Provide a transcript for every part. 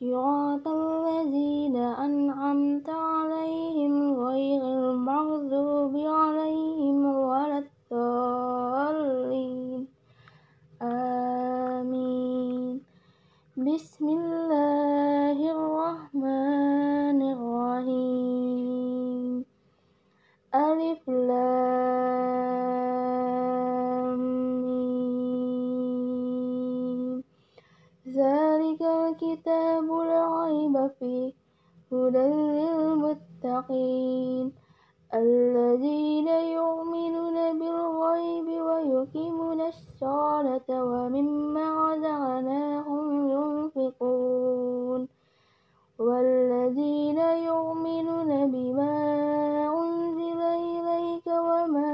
صراط الذين أنعمت عليهم غير ومما رزقناهم ينفقون والذين يؤمنون بما أنزل إليك وما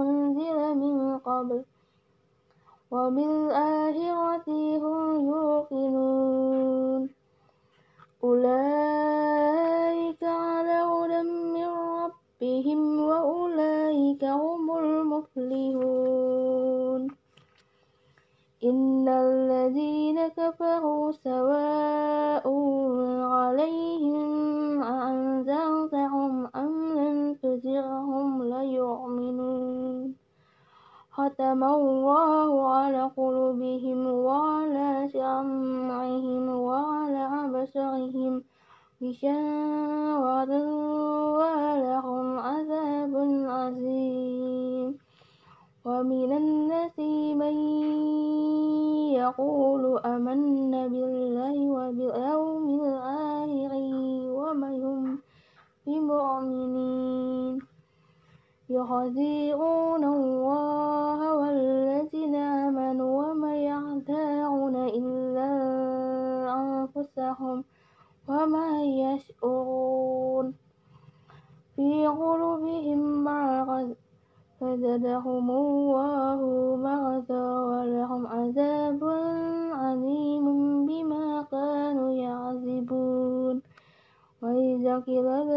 أنزل من قبل وبالآخرة هم يوقنون أولئك على هدى من ربهم وأولئك هم المفلحون إن الذين كفروا سواء عليهم أأنذرتهم أم لم تنذرهم لا يؤمنون ختم الله يقول آمنا بالله وباليوم الآخر وما هم بمؤمنين. يخادعون الله والذين آمنوا وما يخدعون إلا أنفسهم وما يشعرون. في قلوبهم مرض فزادهم الله مرضا وإذا قيل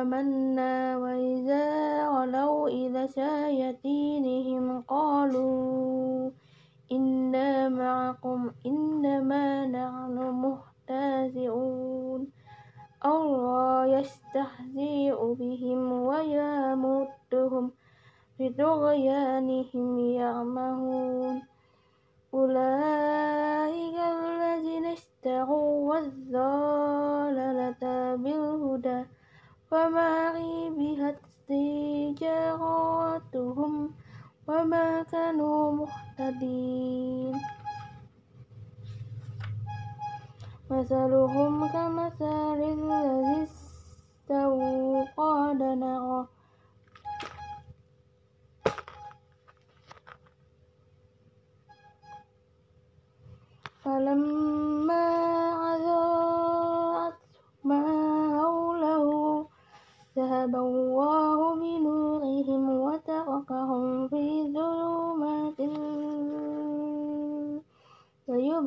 آمنا وإذا خلوا إلى شياطينهم قالوا إنا معكم إنما نحن مهتزئون الله يستهزئ بهم ويمدهم في طغيانهم يعمهون. أولئك الذين اشتروا الضلالة بالهدى. فما ربحت تجارتهم وما كانوا مهتدين. مثلهم كمثل الذي استوقد نارا فلما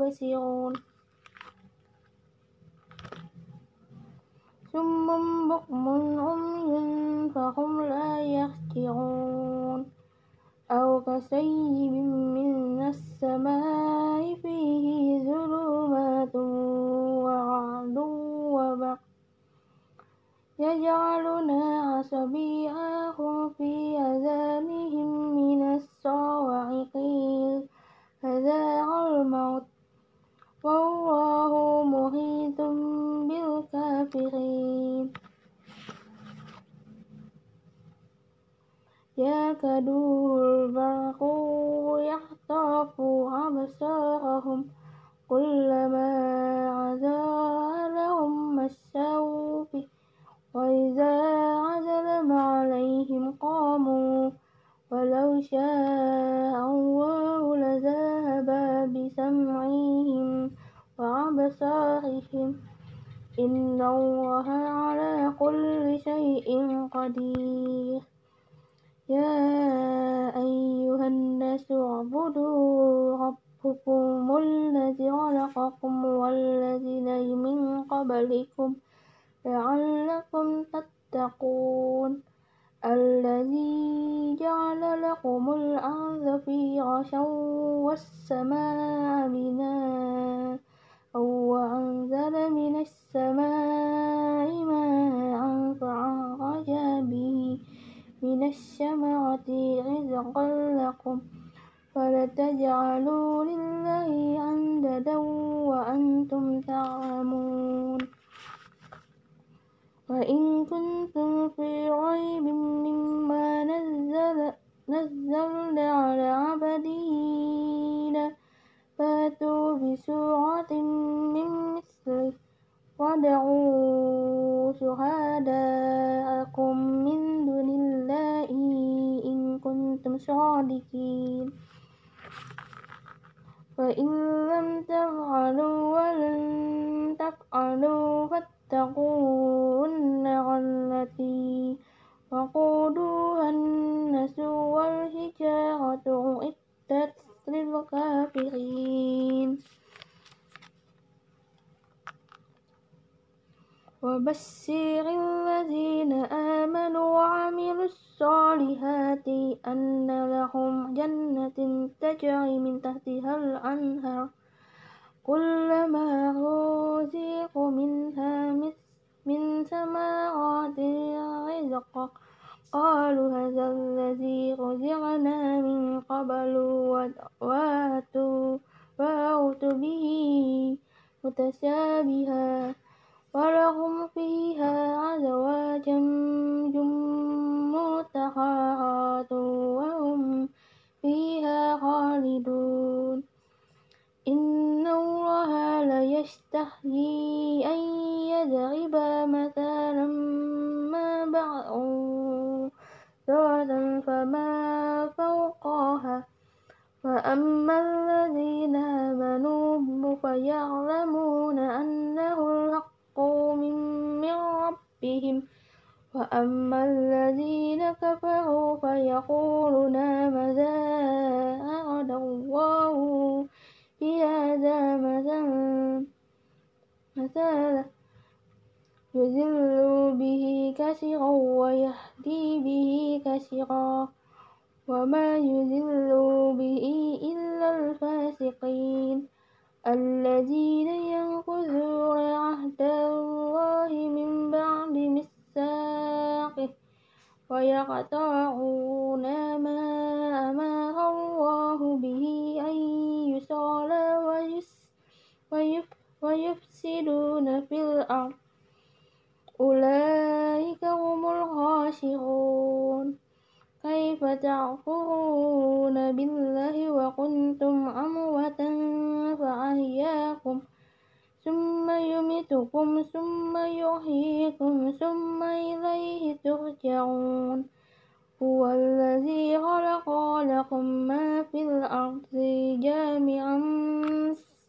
مبصرون ثم بقم عمي فهم لا يهترون أو كسيب من السماء أبصارهم كلما أضاء لهم مشوا فيه وإذا عزلم عليهم قاموا ولو شاء الله لذهب بسمعهم وأبصارهم. إن الله على كل شيء قدير. يا أيها الناس اعبدوا ربكم الذي خلقكم والذين من قبلكم لعلكم تتقون الذي جعل لكم الأرض فراشا والسماء بناء وأنزل من السماء ماء فأخرج به من الشمرة رزقا لكم فلا تجعلوا لله أنددا وأنتم تعلمون. وإن كنتم في ريب مما نزل نزلنا على عبدنا فاتوا بسورة من مثله وادعوا شهداءكم من دون الله إن كنتم صادقين. فإن لم تفعلوا ولن تفعلوا فاتقوا النار التي وقودها الناس والحجارة أعدت للكافرين. وبشر الذين آمنوا كلما رزقوا منها من ثمرات رزقا قالوا هذا الذي رزقنا من قبل وأتوا به متشابها ولهم فيها أزواج مطهرات وهم فيها خالدون. يستحيي أن يضرب مثلا ما بعوضة فما فوقها. فأما الذين آمنوا فيعلمون أنه الحق من ربهم. وأما الذين كفروا فيقولون ماذا أراد الله بهذا مثلا؟ يذل به كثيرا ويهدي به كثيرا وما يذل به إلا الفاسقين الذين ينقضون عهد الله من بعد ميثاقه ويقطعون ما أمر تعفرون بالله وكنتم أمواتا فأحياكم ثم يميتكم ثم يحييكم ثم إليه ترجعون. هو الذي خلق لكم ما في الأرض جامعا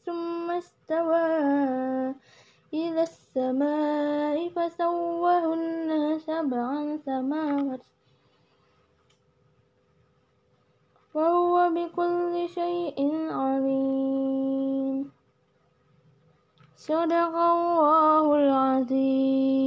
ثم استوى إلى السماء فسوهن سبع سماوات وهو بكل شيء عليم. صدق الله العظيم.